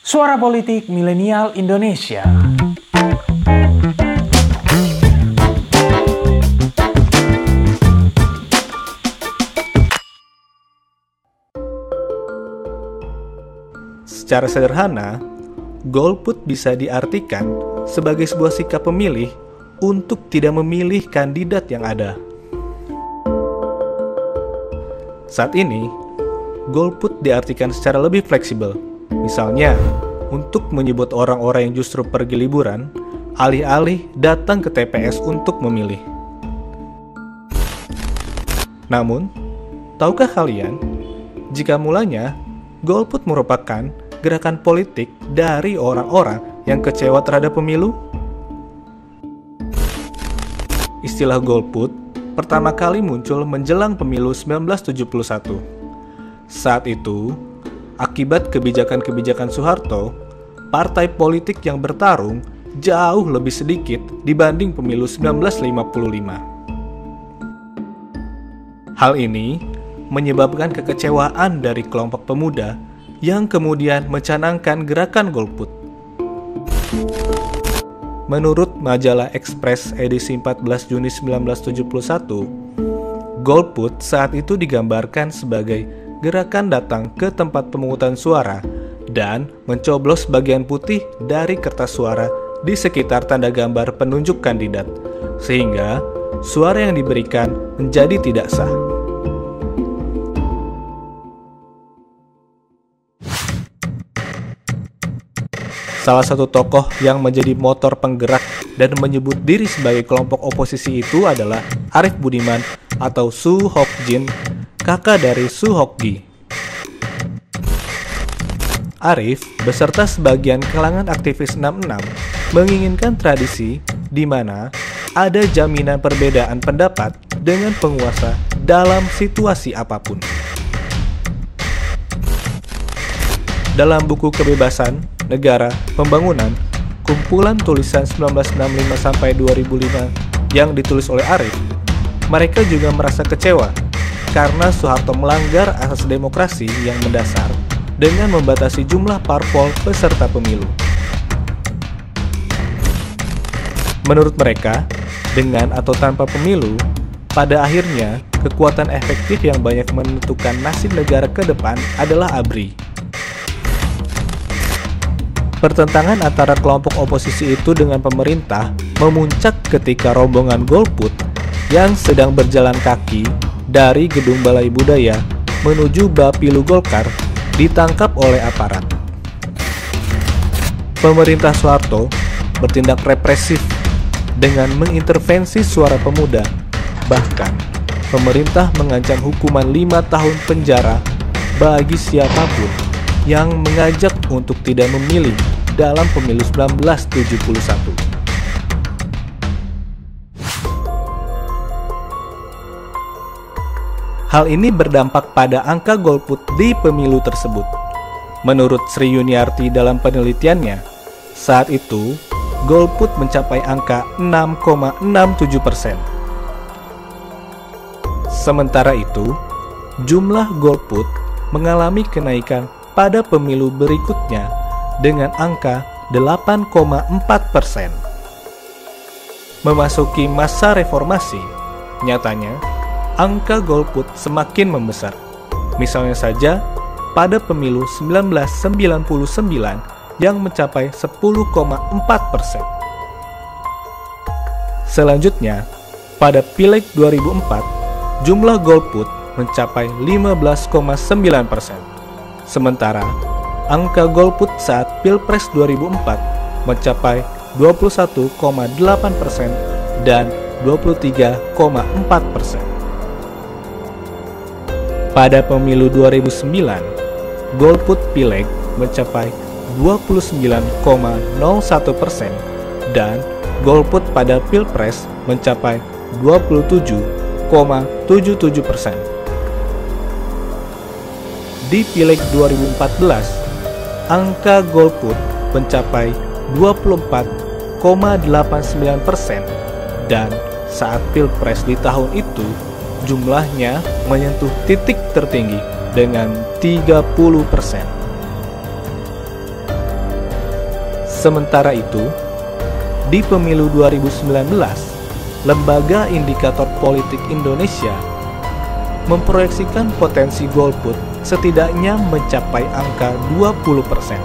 Suara Politik Milenial Indonesia. Secara sederhana, golput bisa diartikan sebagai sebuah sikap pemilih untuk tidak memilih kandidat yang ada. Saat ini, golput diartikan secara lebih fleksibel. Misalnya, untuk menyebut orang-orang yang justru pergi liburan, alih-alih datang ke TPS untuk memilih. Namun, tahukah kalian, jika mulanya golput merupakan gerakan politik dari orang-orang yang kecewa terhadap pemilu? Istilah golput pertama kali muncul menjelang pemilu 1971. Saat itu, akibat kebijakan-kebijakan Soeharto, partai politik yang bertarung jauh lebih sedikit dibanding pemilu 1955. Hal ini menyebabkan kekecewaan dari kelompok pemuda yang kemudian mencanangkan gerakan golput. Menurut majalah Express edisi 14 Juni 1971, golput saat itu digambarkan sebagai gerakan datang ke tempat pemungutan suara dan mencoblos bagian putih dari kertas suara di sekitar tanda gambar penunjuk kandidat, sehingga suara yang diberikan menjadi tidak sah. Salah satu tokoh yang menjadi motor penggerak dan menyebut diri sebagai kelompok oposisi itu adalah Arif Budiman atau Su Hok Jin, kakak dari Su Hok Gi. Arif beserta sebagian kalangan aktivis 66 menginginkan tradisi di mana ada jaminan perbedaan pendapat dengan penguasa dalam situasi apa pun. Dalam buku Kebebasan, Negara, Pembangunan, kumpulan tulisan 1965 sampai 2005 yang ditulis oleh Arif, mereka juga merasa kecewa karena Soeharto melanggar asas demokrasi yang mendasar dengan membatasi jumlah parpol peserta pemilu. Menurut mereka, dengan atau tanpa pemilu, pada akhirnya kekuatan efektif yang banyak menentukan nasib negara ke depan adalah ABRI. Pertentangan antara kelompok oposisi itu dengan pemerintah memuncak ketika rombongan golput yang sedang berjalan kaki dari Gedung Balai Budaya menuju Bapilu Golkar ditangkap oleh aparat. Pemerintah Soeharto bertindak represif dengan mengintervensi suara pemuda. Bahkan, pemerintah mengancam hukuman lima tahun penjara bagi siapa pun yang mengajak untuk tidak memilih dalam pemilu 1971. Hal ini berdampak pada angka golput di pemilu tersebut. Menurut Sri Yuniarti dalam penelitiannya, saat itu golput mencapai angka 6,67 persen. Sementara itu, jumlah golput mengalami kenaikan pada pemilu berikutnya dengan angka 8,4 persen. Memasuki masa reformasi, nyatanya angka golput semakin membesar. Misalnya saja, pada pemilu 1999 yang mencapai 10,4 persen. Selanjutnya, pada Pileg 2004, jumlah golput mencapai 15,9 persen. Sementara, angka golput saat Pilpres 2004 mencapai 21,8 persen dan 23,4 persen. Pada pemilu 2009, golput Pileg mencapai 29,01 persen dan golput pada Pilpres mencapai 27,77 persen. Di Pileg 2014, angka golput mencapai 24,89 persen dan saat Pilpres di tahun itu jumlahnya menyentuh titik tertinggi dengan 30 persen. Sementara itu, di pemilu 2019, Lembaga Indikator Politik Indonesia memproyeksikan potensi golput setidaknya mencapai angka 20%.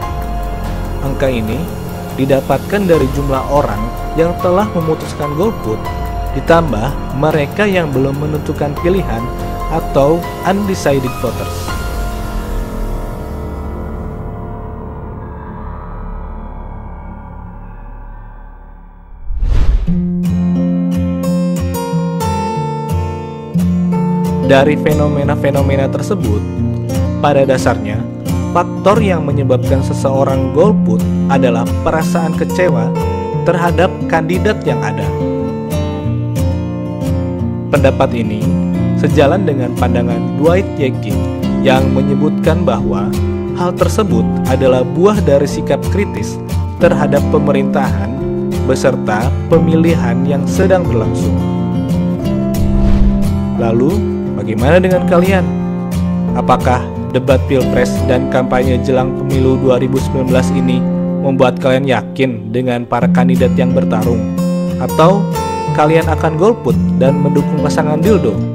Angka ini didapatkan dari jumlah orang yang telah memutuskan golput ditambah mereka yang belum menentukan pilihan atau undecided voters. Dari fenomena-fenomena tersebut, pada dasarnya, faktor yang menyebabkan seseorang golput adalah perasaan kecewa terhadap kandidat yang ada. Pendapat ini sejalan dengan pandangan Dwight Yekin yang menyebutkan bahwa hal tersebut adalah buah dari sikap kritis terhadap pemerintahan beserta pemilihan yang sedang berlangsung. Lalu, Bagaimana dengan kalian? Apakah debat pilpres dan kampanye jelang pemilu 2019 ini membuat kalian yakin dengan para kandidat yang bertarung? Atau kalian akan golput dan mendukung pasangan dildo?